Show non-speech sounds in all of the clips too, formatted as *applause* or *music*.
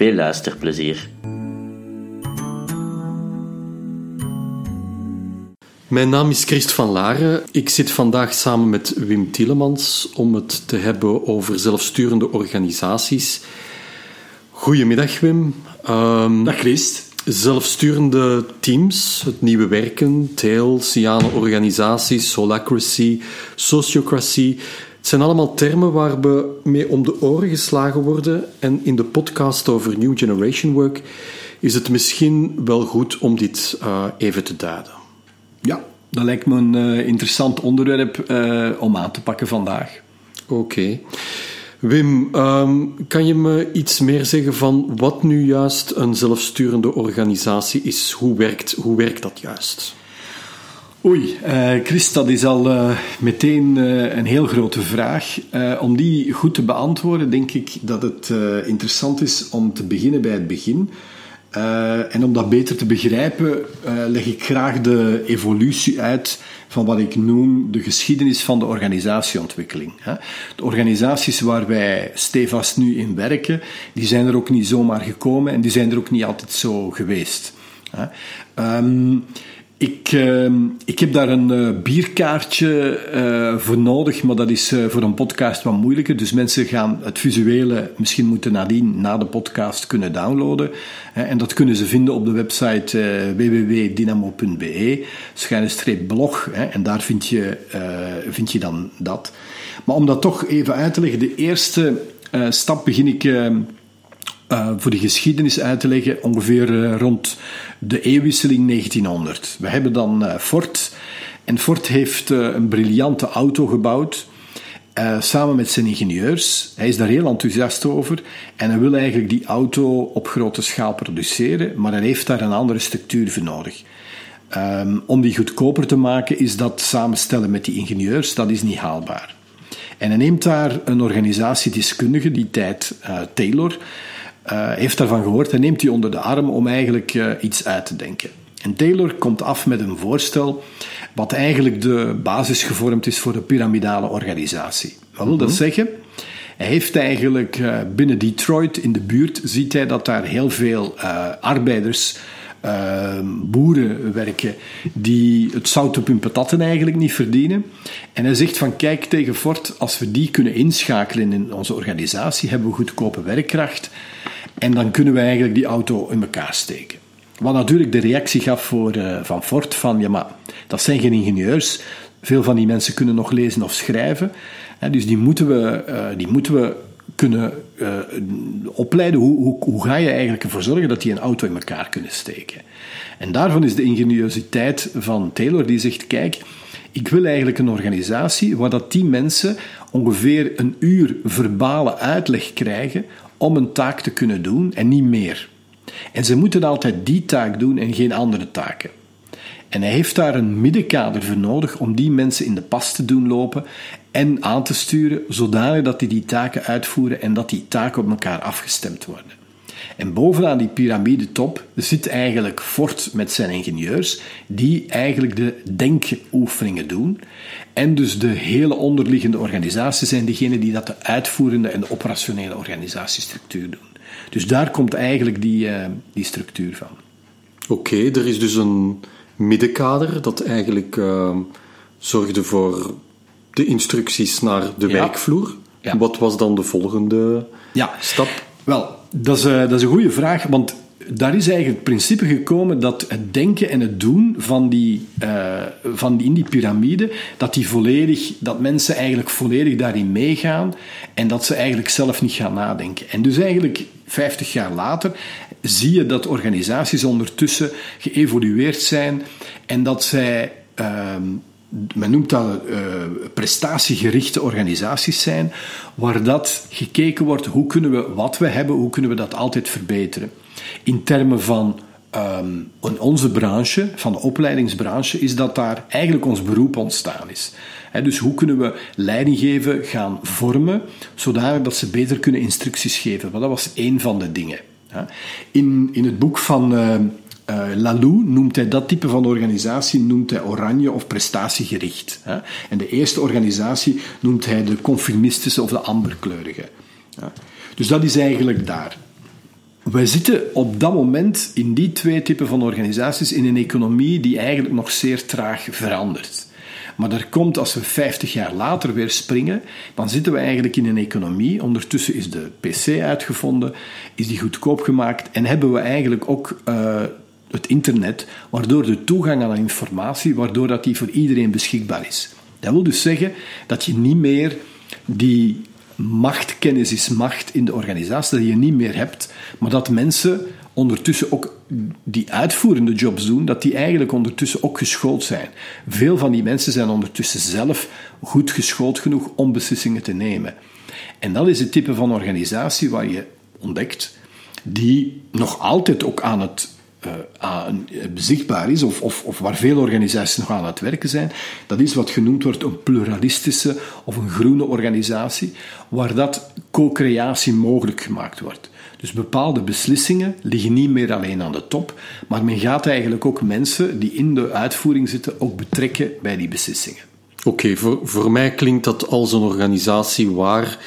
Veel luisterplezier. Mijn naam is Christ van Laren. Ik zit vandaag samen met Wim Tielemans om het te hebben over zelfsturende organisaties. Goedemiddag Wim. Um, Dag Christ. Zelfsturende teams, het nieuwe werken, TAIL, Cyane organisaties, Solacracy, Sociocracy. Het zijn allemaal termen waar we mee om de oren geslagen worden. En in de podcast over New Generation Work is het misschien wel goed om dit uh, even te duiden. Ja, dat lijkt me een uh, interessant onderwerp uh, om aan te pakken vandaag. Oké. Okay. Wim, um, kan je me iets meer zeggen van wat nu juist een zelfsturende organisatie is? Hoe werkt, hoe werkt dat juist? Oei, uh, Chris, dat is al uh, meteen uh, een heel grote vraag. om die goed te beantwoorden, denk ik dat het interessant is om te beginnen bij het begin. en om dat beter te begrijpen, leg ik graag de evolutie uit van wat ik noem de geschiedenis van de organisatieontwikkeling. De organisaties waar wij stevast nu in werken, die zijn er ook niet zomaar gekomen en die zijn er ook niet altijd zo geweest. Um, ik, uh, ik heb daar een uh, bierkaartje uh, voor nodig, maar dat is uh, voor een podcast wat moeilijker. Dus mensen gaan het visuele misschien moeten nadien, na de podcast, kunnen downloaden. en dat kunnen ze vinden op de website www.dynamo.be, schuine blog. en daar vind je, vind je dan dat. Maar om dat toch even uit te leggen, de eerste stap begin ik ehm, uh, voor de geschiedenis uit te leggen, ongeveer uh, rond de eeuwwisseling 1900. We hebben dan uh, Ford. En Ford heeft een briljante auto gebouwd. samen met zijn ingenieurs. Hij is daar heel enthousiast over. En hij wil eigenlijk die auto op grote schaal produceren. Maar hij heeft daar een andere structuur voor nodig. Um, om die goedkoper te maken is dat samenstellen met die ingenieurs, dat is niet haalbaar. En hij neemt daar een organisatiedeskundige, die tijd Taylor, uh, heeft daarvan gehoord en neemt die onder de arm om eigenlijk uh, iets uit te denken. En Taylor komt af met een voorstel wat eigenlijk de basis gevormd is voor een piramidale organisatie. Wat wil dat mhm. zeggen? Hij heeft eigenlijk uh, binnen Detroit in de buurt, ziet hij dat daar heel veel arbeiders uh, boeren werken die het zout op hun patatten eigenlijk niet verdienen. En hij zegt van kijk tegen Ford, als we die kunnen inschakelen in onze organisatie, hebben we goedkope werkkracht en dan kunnen we eigenlijk die auto in elkaar steken. Wat natuurlijk de reactie gaf voor, uh, van Ford van ja maar dat zijn geen ingenieurs, veel van die mensen kunnen nog lezen of schrijven, hè, dus die moeten we, uh, die moeten we kunnen uh, opleiden. Hoe, hoe, hoe, ga je eigenlijk ervoor zorgen dat die een auto in elkaar kunnen steken? En daarvan is de ingeniositeit van Taylor die zegt: kijk, ik wil eigenlijk een organisatie waar dat die mensen ongeveer een uur verbale uitleg krijgen om een taak te kunnen doen en niet meer. En ze moeten altijd die taak doen en geen andere taken. En hij heeft daar een middenkader voor nodig om die mensen in de pas te doen lopen en aan te sturen, zodanig dat die die taken uitvoeren en dat die taken op elkaar afgestemd worden. En bovenaan die piramidetop zit eigenlijk Ford met zijn ingenieurs, die eigenlijk de denkoefeningen doen. En dus de hele onderliggende organisaties zijn degene die dat de uitvoerende en de operationele organisatiestructuur doen. Dus daar komt eigenlijk die, uh, die structuur van. Oké, er is dus een middenkader dat eigenlijk uh, zorgde voor de instructies naar de werkvloer. Ja. Wat was dan de volgende ja. stap? Wel, dat is, uh, dat is een goede vraag, want daar is eigenlijk het principe gekomen dat het denken en het doen van die, uh, van die in die piramide, dat, die volledig, dat mensen eigenlijk volledig daarin meegaan en dat ze eigenlijk zelf niet gaan nadenken. En dus eigenlijk 50 jaar later zie je dat organisaties ondertussen geëvolueerd zijn en dat zij. Uh, men noemt dat uh, prestatiegerichte organisaties zijn, waar dat gekeken wordt, hoe kunnen we wat we hebben, hoe kunnen we dat altijd verbeteren. in termen van in onze branche, van de opleidingsbranche, is dat daar eigenlijk ons beroep ontstaan is. dus hoe kunnen we leiding geven, gaan vormen, zodanig dat ze beter kunnen instructies geven? Want dat was één van de dingen. In, in het boek van uh, uh, Lalou noemt hij dat type van organisatie noemt hij oranje of prestatiegericht. En de eerste organisatie noemt hij de conformistische of de amberkleurige. Dus dat is eigenlijk daar. Wij zitten op dat moment in die twee typen van organisaties in een economie die eigenlijk nog zeer traag verandert. Maar er komt, als we 50 jaar later weer springen, dan zitten we eigenlijk in een economie. Ondertussen is de PC uitgevonden, is die goedkoop gemaakt en hebben we eigenlijk ook uh, het internet, waardoor de toegang aan informatie, waardoor dat die voor iedereen beschikbaar is. Dat wil dus zeggen dat je niet meer die macht, kennis is macht in de organisatie, dat je niet meer hebt, maar dat mensen ondertussen ook die uitvoerende jobs doen, dat die eigenlijk ondertussen ook geschoold zijn. Veel van die mensen zijn ondertussen zelf goed geschoold genoeg om beslissingen te nemen. En dat is het type van organisatie waar je ontdekt, die nog altijd ook aan het uh, zichtbaar is, of, of, of, waar veel organisaties nog aan het werken zijn, dat is wat genoemd wordt een pluralistische of een groene organisatie, waar dat co-creatie mogelijk gemaakt wordt. Dus bepaalde beslissingen liggen niet meer alleen aan de top, maar men gaat eigenlijk ook mensen die in de uitvoering zitten ook betrekken bij die beslissingen. Oké, voor, voor mij klinkt dat als een organisatie waar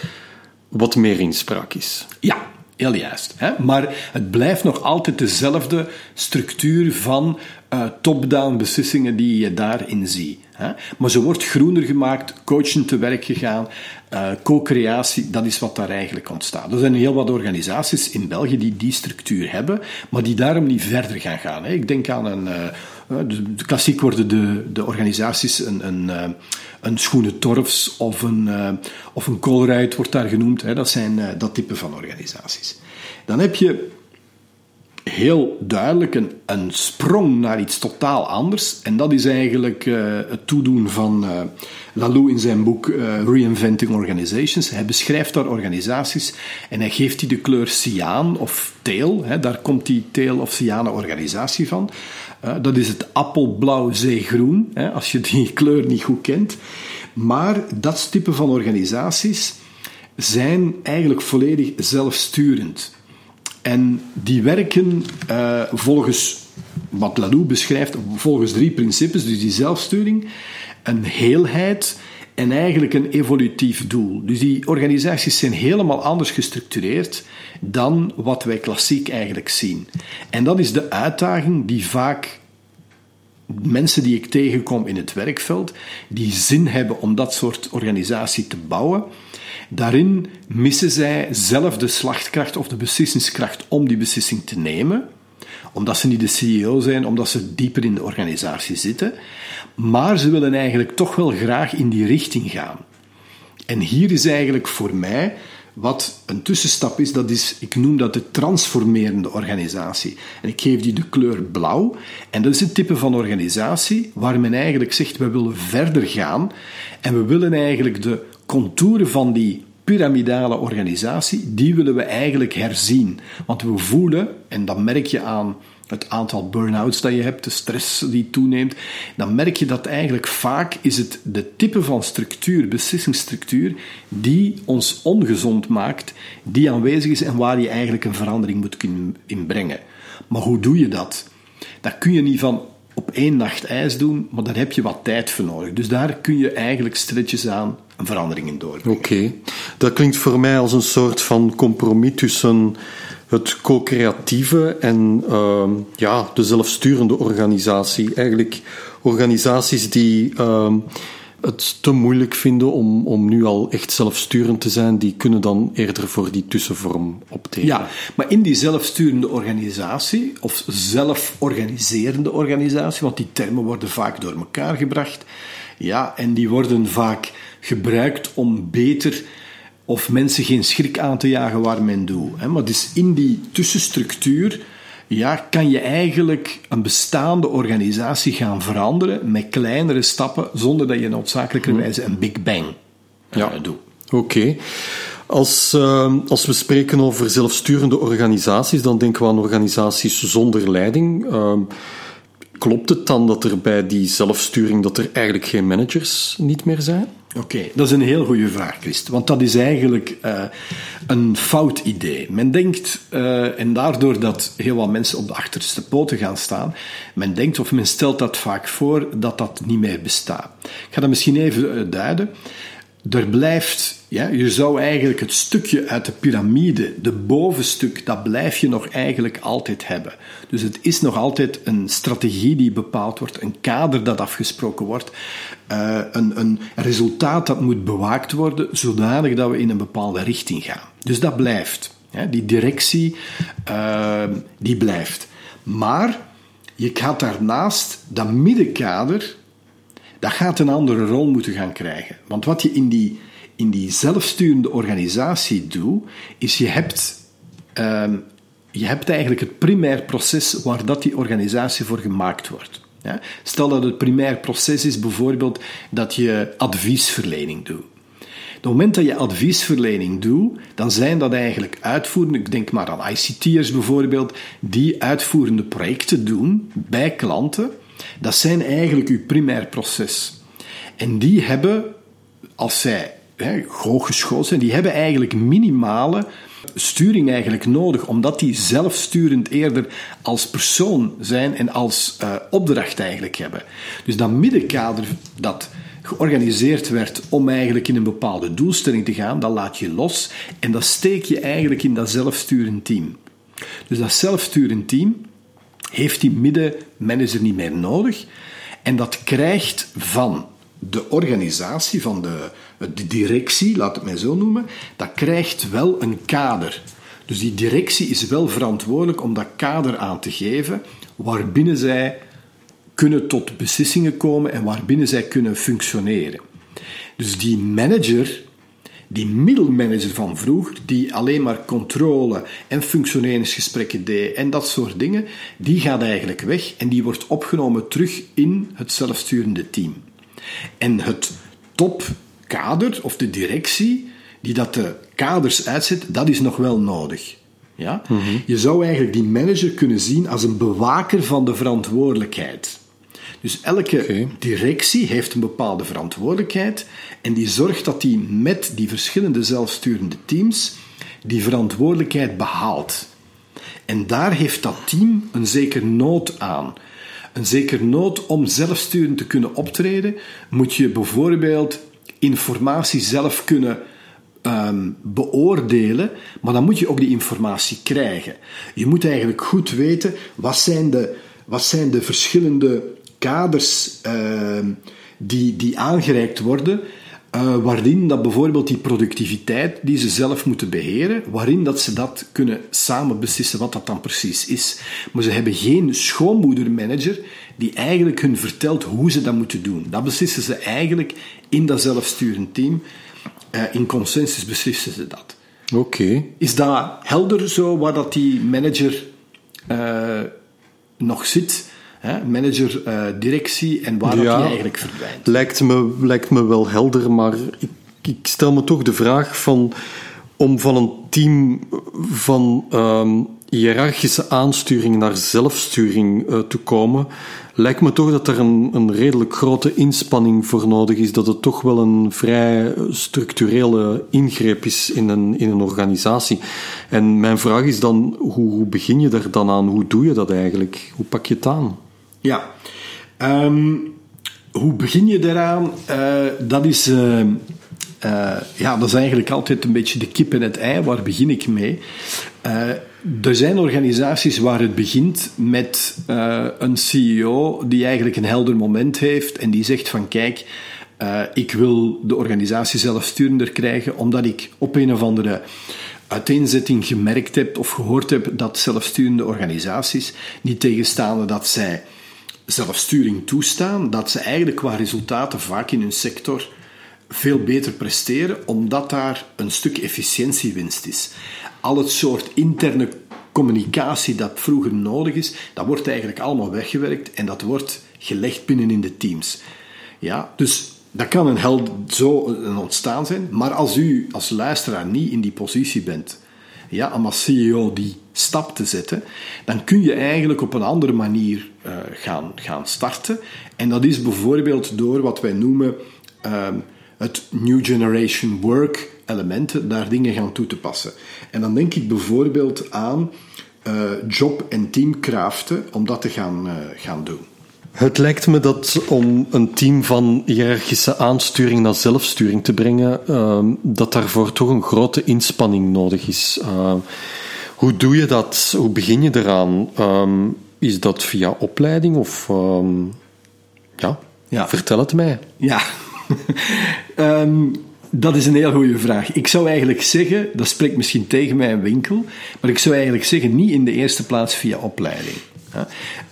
wat meer inspraak is. Ja, Heel juist. Hè? Maar het blijft nog altijd dezelfde structuur van uh, top-down beslissingen die je daarin ziet. Hè? Maar ze wordt groener gemaakt, coaching te werk gegaan, uh, co-creatie, dat is wat daar eigenlijk ontstaat. Er zijn heel wat organisaties in België die die structuur hebben, maar die daarom niet verder gaan gaan. Hè? Ik denk aan een. De, klassiek worden de, de organisaties een, een, een Schoenen Torfs of een, of een Colruyt wordt daar genoemd. Hè? Dat zijn dat type van organisaties. Dan heb je heel duidelijk een, sprong naar iets totaal anders. En dat is eigenlijk uh, het toedoen van uh, Lalou in zijn boek uh, Reinventing Organizations. Hij beschrijft daar organisaties en hij geeft die de kleur cyaan of teel. Hè, daar komt die teel of cyane organisatie van. Dat is het appelblauw zeegroen, als je die *laughs* kleur niet goed kent. Maar dat type van organisaties zijn eigenlijk volledig zelfsturend. En die werken uh, volgens wat Lalou beschrijft, volgens drie principes. Dus die zelfsturing, een heelheid en eigenlijk een evolutief doel. Dus die organisaties zijn helemaal anders gestructureerd dan wat wij klassiek eigenlijk zien. En dat is de uitdaging die vaak mensen die ik tegenkom in het werkveld, die zin hebben om dat soort organisatie te bouwen, Daarin missen zij zelf de slachtkracht of de beslissingskracht om die beslissing te nemen, omdat ze niet de CEO zijn, omdat ze dieper in de organisatie zitten, maar ze willen eigenlijk toch wel graag in die richting gaan. En hier is eigenlijk voor mij wat een tussenstap is, dat is, ik noem dat de transformerende organisatie. En ik geef die de kleur blauw. En dat is het type van organisatie waar men eigenlijk zegt, we willen verder gaan en we willen eigenlijk de contouren van die piramidale organisatie, die willen we eigenlijk herzien. Want we voelen, en dat merk je aan het aantal burn-outs dat je hebt, de stress die toeneemt, dan merk je dat eigenlijk vaak is het de type van structuur, beslissingsstructuur, die ons ongezond maakt, die aanwezig is en waar je eigenlijk een verandering moet kunnen inbrengen. Maar hoe doe je dat? Dat kun je niet van op één nacht ijs doen, maar daar heb je wat tijd voor nodig. Dus daar kun je eigenlijk stilletjes aan een verandering in doorbrengen. Oké, dat klinkt voor mij als een soort van compromis tussen het co-creatieve en uh, ja, de zelfsturende organisatie. Eigenlijk organisaties die uh, het te moeilijk vinden om, om nu al echt zelfsturend te zijn, die kunnen dan eerder voor die tussenvorm optreden. Ja, maar in die zelfsturende organisatie, of zelforganiserende organisatie, want die termen worden vaak door elkaar gebracht, ja, en die worden vaak gebruikt om beter of mensen geen schrik aan te jagen waar men doet. Maar dus in die tussenstructuur ja, kan je eigenlijk een bestaande organisatie gaan veranderen met kleinere stappen, zonder dat je noodzakelijkerwijze een Big Bang ja. doet. Oké. Als, uh, als we spreken over zelfsturende organisaties, dan denken we aan organisaties zonder leiding. Uh, klopt het dan dat er bij die zelfsturing dat er eigenlijk geen managers niet meer zijn? Oké, dat is een heel goede vraag, Christ. Want dat is eigenlijk uh, een fout idee. Men denkt, uh, en daardoor dat heel wat mensen op de achterste poten gaan staan, men denkt of men stelt dat vaak voor dat dat niet meer bestaat. Ik ga dat misschien even uh, duiden. Er blijft, je zou eigenlijk het stukje uit de piramide, de bovenstuk, dat blijf je nog eigenlijk altijd hebben. Dus het is nog altijd een strategie die bepaald wordt, een kader dat afgesproken wordt, uh, een, een resultaat dat moet bewaakt worden, zodanig dat we in een bepaalde richting gaan. Dus dat blijft. Die directie, uh, die blijft. Maar je gaat daarnaast dat middenkader dat gaat een andere rol moeten gaan krijgen. Want wat je in die, in die zelfsturende organisatie doet, is je hebt, um, je hebt eigenlijk het primair proces waar dat die organisatie voor gemaakt wordt. Ja? Stel dat het primair proces is bijvoorbeeld dat je adviesverlening doet. Op het moment dat je adviesverlening doet, dan zijn dat eigenlijk uitvoerende, ik denk maar aan ICT'ers bijvoorbeeld, die uitvoerende projecten doen bij klanten dat zijn eigenlijk uw primair proces. En die hebben, als zij hè, hooggeschoold zijn, die hebben eigenlijk minimale sturing eigenlijk nodig, omdat die zelfsturend eerder als persoon zijn en als uh, opdracht eigenlijk hebben. Dus dat middenkader dat georganiseerd werd om eigenlijk in een bepaalde doelstelling te gaan, dat laat je los en dat steek je eigenlijk in dat zelfsturend team. Dus dat zelfsturend team, heeft die middenmanager niet meer nodig. En dat krijgt van de organisatie, van de, de directie, laat het mij zo noemen, dat krijgt wel een kader. Dus die directie is wel verantwoordelijk om dat kader aan te geven waarbinnen zij kunnen tot beslissingen komen en waarbinnen zij kunnen functioneren. Dus die manager die middelmanager van vroeger, die alleen maar controle en functioneringsgesprekken deed en dat soort dingen, die gaat eigenlijk weg en die wordt opgenomen terug in het zelfsturende team. En het topkader of de directie, die dat de kaders uitzet, dat is nog wel nodig. Ja? Mm -hmm. Je zou eigenlijk die manager kunnen zien als een bewaker van de verantwoordelijkheid. Dus elke okay. directie heeft een bepaalde verantwoordelijkheid en die zorgt dat die met die verschillende zelfsturende teams die verantwoordelijkheid behaalt. En daar heeft dat team een zeker nood aan. Een zeker nood om zelfsturend te kunnen optreden, moet je bijvoorbeeld informatie zelf kunnen um, beoordelen, maar dan moet je ook die informatie krijgen. Je moet eigenlijk goed weten wat zijn de, wat zijn de verschillende kaders uh, die, die aangereikt worden, uh, waarin dat bijvoorbeeld die productiviteit die ze zelf moeten beheren, waarin dat ze dat kunnen samen beslissen wat dat dan precies is. Maar ze hebben geen schoonmoedermanager die eigenlijk hun vertelt hoe ze dat moeten doen. Dat beslissen ze eigenlijk in dat zelfsturend team. Uh, in consensus beslissen ze dat. Oké. Okay. Is dat helder zo, waar dat die manager uh, nog zit? Manager, uh, directie en waar ja, dat die eigenlijk verdwijnt. Lijkt me, lijkt me wel helder, maar ik, ik stel me toch de vraag van om van een team van um, hiërarchische aansturing naar zelfsturing uh, te komen, lijkt me toch dat er een, een redelijk grote inspanning voor nodig is. Dat het toch wel een vrij structurele ingreep is in een, in een organisatie. En mijn vraag is dan, hoe, hoe begin je daar dan aan? Hoe doe je dat eigenlijk? Hoe pak je het aan? Ja. Um, hoe begin je daaraan? Uh, dat is... Uh, uh, ja, dat is eigenlijk altijd een beetje de kip en het ei. Waar begin ik mee? er zijn organisaties waar het begint met een CEO die eigenlijk een helder moment heeft en die zegt van kijk, ik wil de organisatie zelfsturender krijgen omdat ik op een of andere uiteenzetting gemerkt heb of gehoord heb dat zelfsturende organisaties, niet tegenstaande dat zij zelfsturing toestaan, dat ze eigenlijk qua resultaten vaak in hun sector veel beter presteren, omdat daar een stuk efficiëntiewinst is. Al het soort interne communicatie dat vroeger nodig is, dat wordt eigenlijk allemaal weggewerkt en dat wordt gelegd binnen in de teams. Ja, dus dat kan een held zo een ontstaan zijn, maar als u als luisteraar niet in die positie bent, ja, om als CEO die stap te zetten, dan kun je eigenlijk op een andere manier uh, gaan, gaan starten. En dat is bijvoorbeeld door wat wij noemen uh, het New Generation Work elementen, daar dingen gaan toe te passen. En dan denk ik bijvoorbeeld aan uh, job- en teamkraften om dat te gaan, gaan doen. Het lijkt me dat om een team van hiërarchische aansturing naar zelfsturing te brengen, uh, dat daarvoor toch een grote inspanning nodig is. Uh, hoe doe je dat? Hoe begin je eraan? Um, is dat via opleiding of. Um, ja, ja, vertel het mij. Ja. um, *laughs* dat is een heel goede vraag. Ik zou eigenlijk zeggen, dat spreekt misschien tegen mijn winkel, maar ik zou eigenlijk zeggen niet in de eerste plaats via opleiding.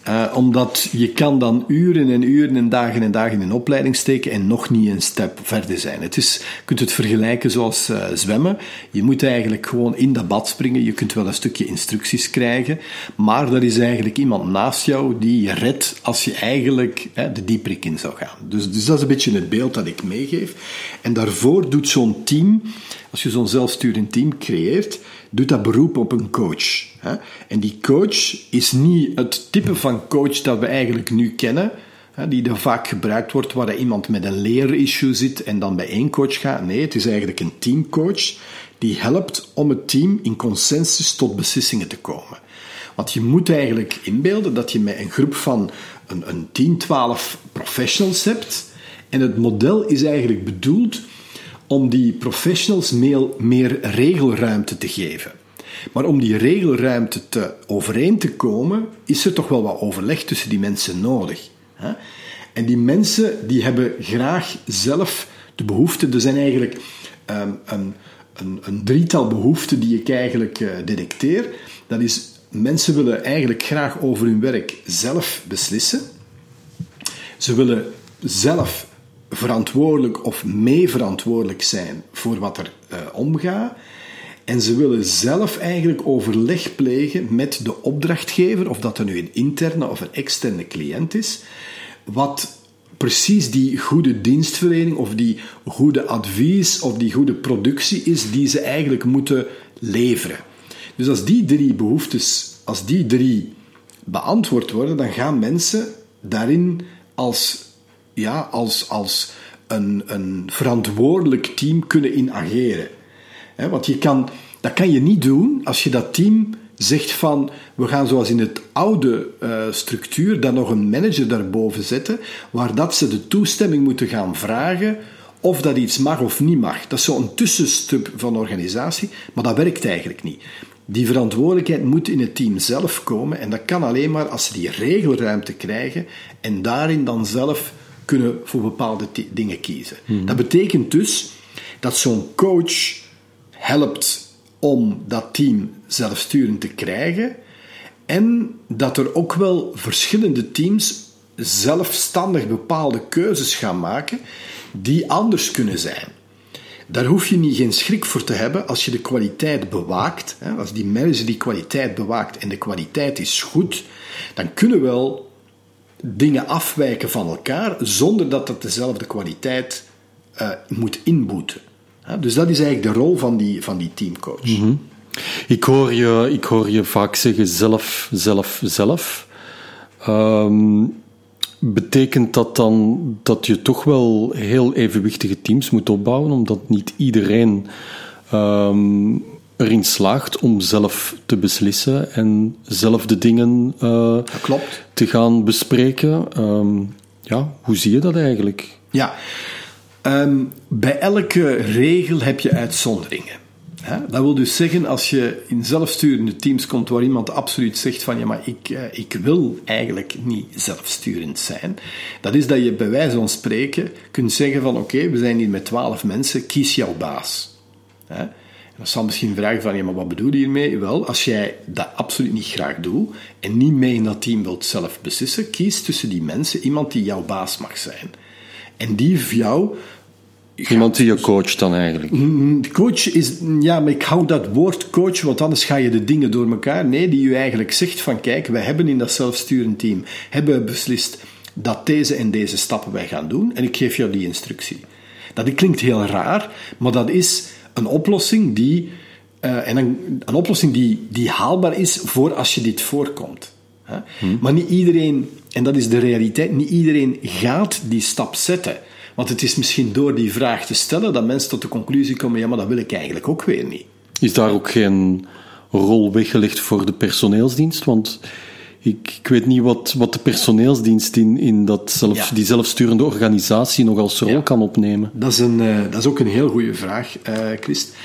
Uh, omdat je kan dan uren en uren en dagen en dagen in opleiding steken en nog niet een stap verder zijn. Het is, je kunt het vergelijken zoals uh, zwemmen. Je moet eigenlijk gewoon in dat bad springen. Je kunt wel een stukje instructies krijgen, maar er is eigenlijk iemand naast jou die je redt als je eigenlijk de dieprik in zou gaan. Dus, dus dat is een beetje het beeld dat ik meegeef. En daarvoor doet zo'n team, als je zo'n zelfsturend team creëert, doet dat beroep op een coach. Hè? En die coach is niet het type van coach dat we eigenlijk nu kennen, hè, die er vaak gebruikt wordt, waar iemand met een leerissue zit en dan bij één coach gaat. Nee, het is eigenlijk een teamcoach die helpt om het team in consensus tot beslissingen te komen. Want je moet eigenlijk inbeelden dat je met een groep van een, een 10, 12 professionals hebt. En het model is eigenlijk bedoeld om die professionals meer, regelruimte te geven. Maar om die regelruimte te overeen te komen, is er toch wel wat overleg tussen die mensen nodig. Hè? En die mensen die hebben graag zelf de behoefte. Er zijn eigenlijk um, een, een, een, drietal behoeften die ik eigenlijk uh, detecteer. Dat is, mensen willen eigenlijk graag over hun werk zelf beslissen. Ze willen zelf verantwoordelijk of mee verantwoordelijk zijn voor wat er uh, omgaat. En ze willen zelf eigenlijk overleg plegen met de opdrachtgever, of dat er nu een interne of een externe cliënt is, wat precies die goede dienstverlening of die goede advies of die goede productie is die ze eigenlijk moeten leveren. Dus als die drie behoeftes, als die drie beantwoord worden, dan gaan mensen daarin als ja, als, als een, een verantwoordelijk team kunnen in ageren. want je kan, dat kan je niet doen als je dat team zegt van we gaan zoals in het oude uh, structuur dan nog een manager daarboven zetten, waar dat ze de toestemming moeten gaan vragen of dat iets mag of niet mag. Dat is zo'n tussenstuk van organisatie, maar dat werkt eigenlijk niet. Die verantwoordelijkheid moet in het team zelf komen en dat kan alleen maar als ze die regelruimte krijgen en daarin dan zelf kunnen voor bepaalde dingen kiezen. Hmm. Dat betekent dus dat zo'n coach helpt om dat team zelfsturend te krijgen en dat er ook wel verschillende teams zelfstandig bepaalde keuzes gaan maken die anders kunnen zijn. Daar hoef je niet geen schrik voor te hebben als je de kwaliteit bewaakt. Als die manager die kwaliteit bewaakt en de kwaliteit is goed, dan kunnen wel dingen afwijken van elkaar zonder dat het dezelfde kwaliteit uh, moet inboeten. dus dat is eigenlijk de rol van die, van die teamcoach. Mhm. ik, hoor je, ik hoor je vaak zeggen zelf, zelf, zelf. Um, betekent dat dan dat je toch wel heel evenwichtige teams moet opbouwen, omdat niet iedereen um, erin slaagt om zelf te beslissen en zelf de dingen uh, klopt. te gaan bespreken. Um, ja, hoe zie je dat eigenlijk? Ja, um, bij elke regel heb je uitzonderingen. Dat wil dus zeggen, als je in zelfsturende teams komt waar iemand absoluut zegt van ja, maar ik, uh, ik wil eigenlijk niet zelfsturend zijn, dat is dat je bij wijze van spreken kunt zeggen van oké, we zijn hier met twaalf mensen, kies jouw baas. Dan zal misschien vragen van, ja, maar wat bedoel je hiermee? Wel, als jij dat absoluut niet graag doet en niet mee in dat team wilt zelf beslissen, kies tussen die mensen iemand die jouw baas mag zijn. En die voor jou... Iemand die je coacht dan eigenlijk? Mm, coach is... Ja, maar ik hou dat woord coach, want anders ga je de dingen door elkaar. Nee, die je eigenlijk zegt van, kijk, we hebben in dat zelfsturend team hebben beslist dat deze en deze stappen wij gaan doen en ik geef jou die instructie. Dat klinkt heel raar, maar dat is een oplossing die, uh, en een, een, oplossing die, die haalbaar is voor als je dit voorkomt. Hmm. Maar niet iedereen, en dat is de realiteit, niet iedereen gaat die stap zetten. Want het is misschien door die vraag te stellen dat mensen tot de conclusie komen: ja, maar dat wil ik eigenlijk ook weer niet. Is daar ook geen rol weggelegd voor de personeelsdienst? Want ik, ik weet niet wat, wat de personeelsdienst in, in dat zelf, die zelfsturende organisatie nog als rol kan opnemen. Dat is, een, uh, dat is ook een heel goede vraag, uh, Christ.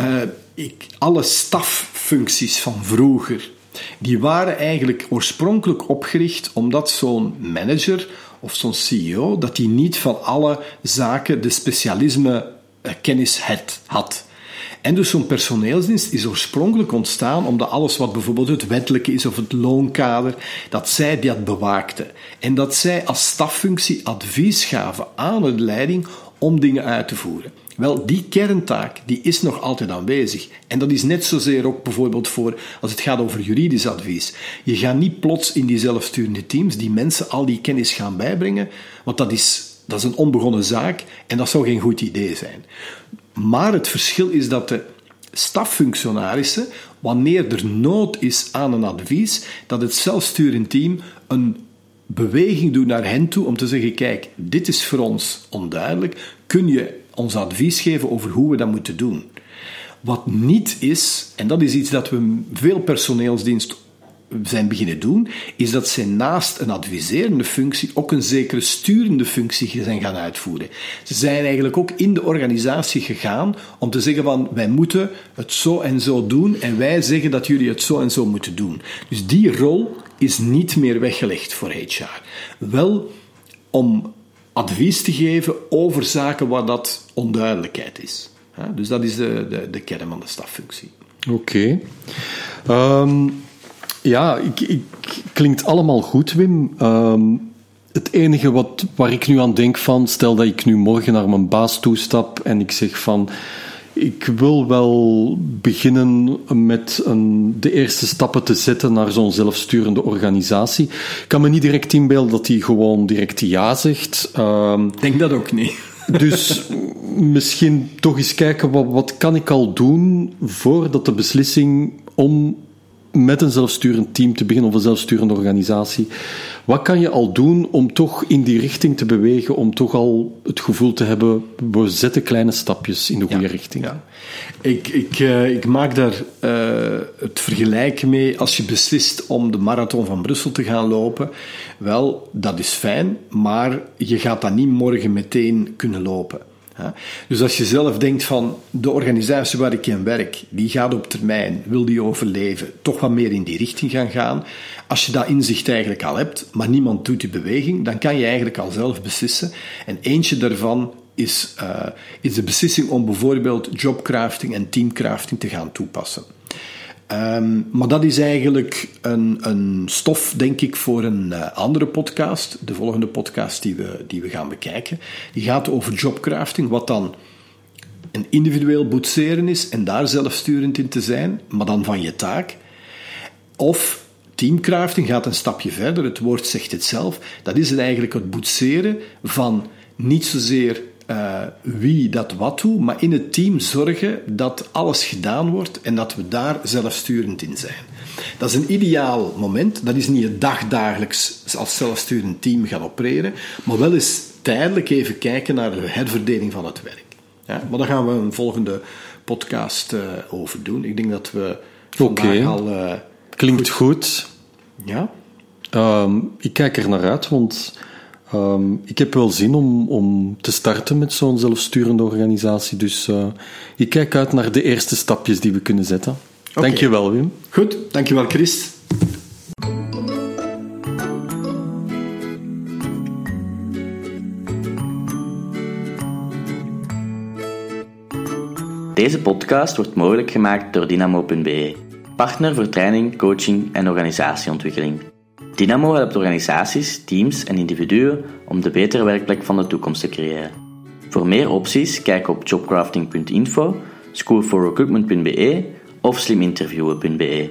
Uh, ik, alle staffuncties van vroeger, die waren eigenlijk oorspronkelijk opgericht omdat zo'n manager of zo'n CEO, dat die niet van alle zaken de specialisme kennis had. En dus zo'n personeelsdienst is oorspronkelijk ontstaan omdat alles wat bijvoorbeeld het wettelijke is of het loonkader, dat zij dat bewaakten. En dat zij als staffunctie advies gaven aan de leiding om dingen uit te voeren. Wel, die kerntaak die is nog altijd aanwezig. En dat is net zozeer ook bijvoorbeeld voor als het gaat over juridisch advies. Je gaat niet plots in die zelfsturende teams die mensen al die kennis gaan bijbrengen, want dat is, dat is een onbegonnen zaak en dat zou geen goed idee zijn. Maar het verschil is dat de staffunctionarissen, wanneer er nood is aan een advies, dat het zelfsturend team een beweging doet naar hen toe om te zeggen: kijk, dit is voor ons onduidelijk. Kun je ons advies geven over hoe we dat moeten doen? Wat niet is, en dat is iets dat we veel personeelsdienst zijn beginnen doen, is dat zij naast een adviserende functie ook een zekere sturende functie zijn gaan uitvoeren. Ze zijn eigenlijk ook in de organisatie gegaan om te zeggen van wij moeten het zo en zo doen en wij zeggen dat jullie het zo en zo moeten doen. Dus die rol is niet meer weggelegd voor HR. Wel om advies te geven over zaken waar dat onduidelijkheid is. Dus dat is de, de, de kern van de staffunctie. Oké. Ehm, ja, ik, ik, klinkt allemaal goed, Wim. Ehm, het enige wat, waar ik nu aan denk van, stel dat ik nu morgen naar mijn baas toestap en ik zeg van, ik wil wel beginnen met een, de eerste stappen te zetten naar zo'n zelfsturende organisatie. Ik kan me niet direct inbeelden dat hij gewoon direct ja zegt. Um, denk dat ook niet. Dus misschien toch eens kijken, wat, wat kan ik al doen voordat de beslissing om met een zelfsturend team te beginnen of een zelfsturende organisatie. Wat kan je al doen om toch in die richting te bewegen, om toch al het gevoel te hebben, we zetten kleine stapjes in de goede richting? Ja. Ik, ik, uh, ik maak daar uh, het vergelijk mee als je beslist om de marathon van Brussel te gaan lopen. Wel, dat is fijn, maar je gaat dat niet morgen meteen kunnen lopen. Dus als je zelf denkt van de organisatie waar ik in werk, die gaat op termijn, wil die overleven, toch wat meer in die richting gaan gaan. Als je dat inzicht eigenlijk al hebt, maar niemand doet die beweging, dan kan je eigenlijk al zelf beslissen. En eentje daarvan is, uh, is de beslissing om bijvoorbeeld jobcrafting en teamcrafting te gaan toepassen. Um, maar dat is eigenlijk een, een, stof, denk ik, voor een uh, andere podcast. De volgende podcast die we, die we gaan bekijken. Die gaat over jobcrafting, wat dan een individueel boetseren is en daar zelfsturend in te zijn, maar dan van je taak. Of teamcrafting gaat een stapje verder, het woord zegt het zelf. Dat is eigenlijk het boetseren van niet zozeer uh, wie dat wat doet, maar in het team zorgen dat alles gedaan wordt en dat we daar zelfsturend in zijn. Dat is een ideaal moment. Dat is niet het dagdagelijks als zelfsturend team gaan opereren, maar wel eens tijdelijk even kijken naar de herverdeling van het werk. Ja, maar daar gaan we een volgende podcast uh, over doen. Ik denk dat we okay. al... Uh, Klinkt goed. goed. Ja? Um, ik kijk er naar uit, want Um, ik heb wel zin om, om te starten met zo'n zelfsturende organisatie. Dus uh, ik kijk uit naar de eerste stapjes die we kunnen zetten. Okay. Dankjewel, Wim. Goed, dankjewel, Chris. Deze podcast wordt mogelijk gemaakt door Dynamo.be, partner voor training, coaching en organisatieontwikkeling. Dynamo helpt organisaties, teams en individuen om de betere werkplek van de toekomst te creëren. Voor meer opties kijk op jobcrafting.info, schoolforrecruitment.be of sliminterviewen.be.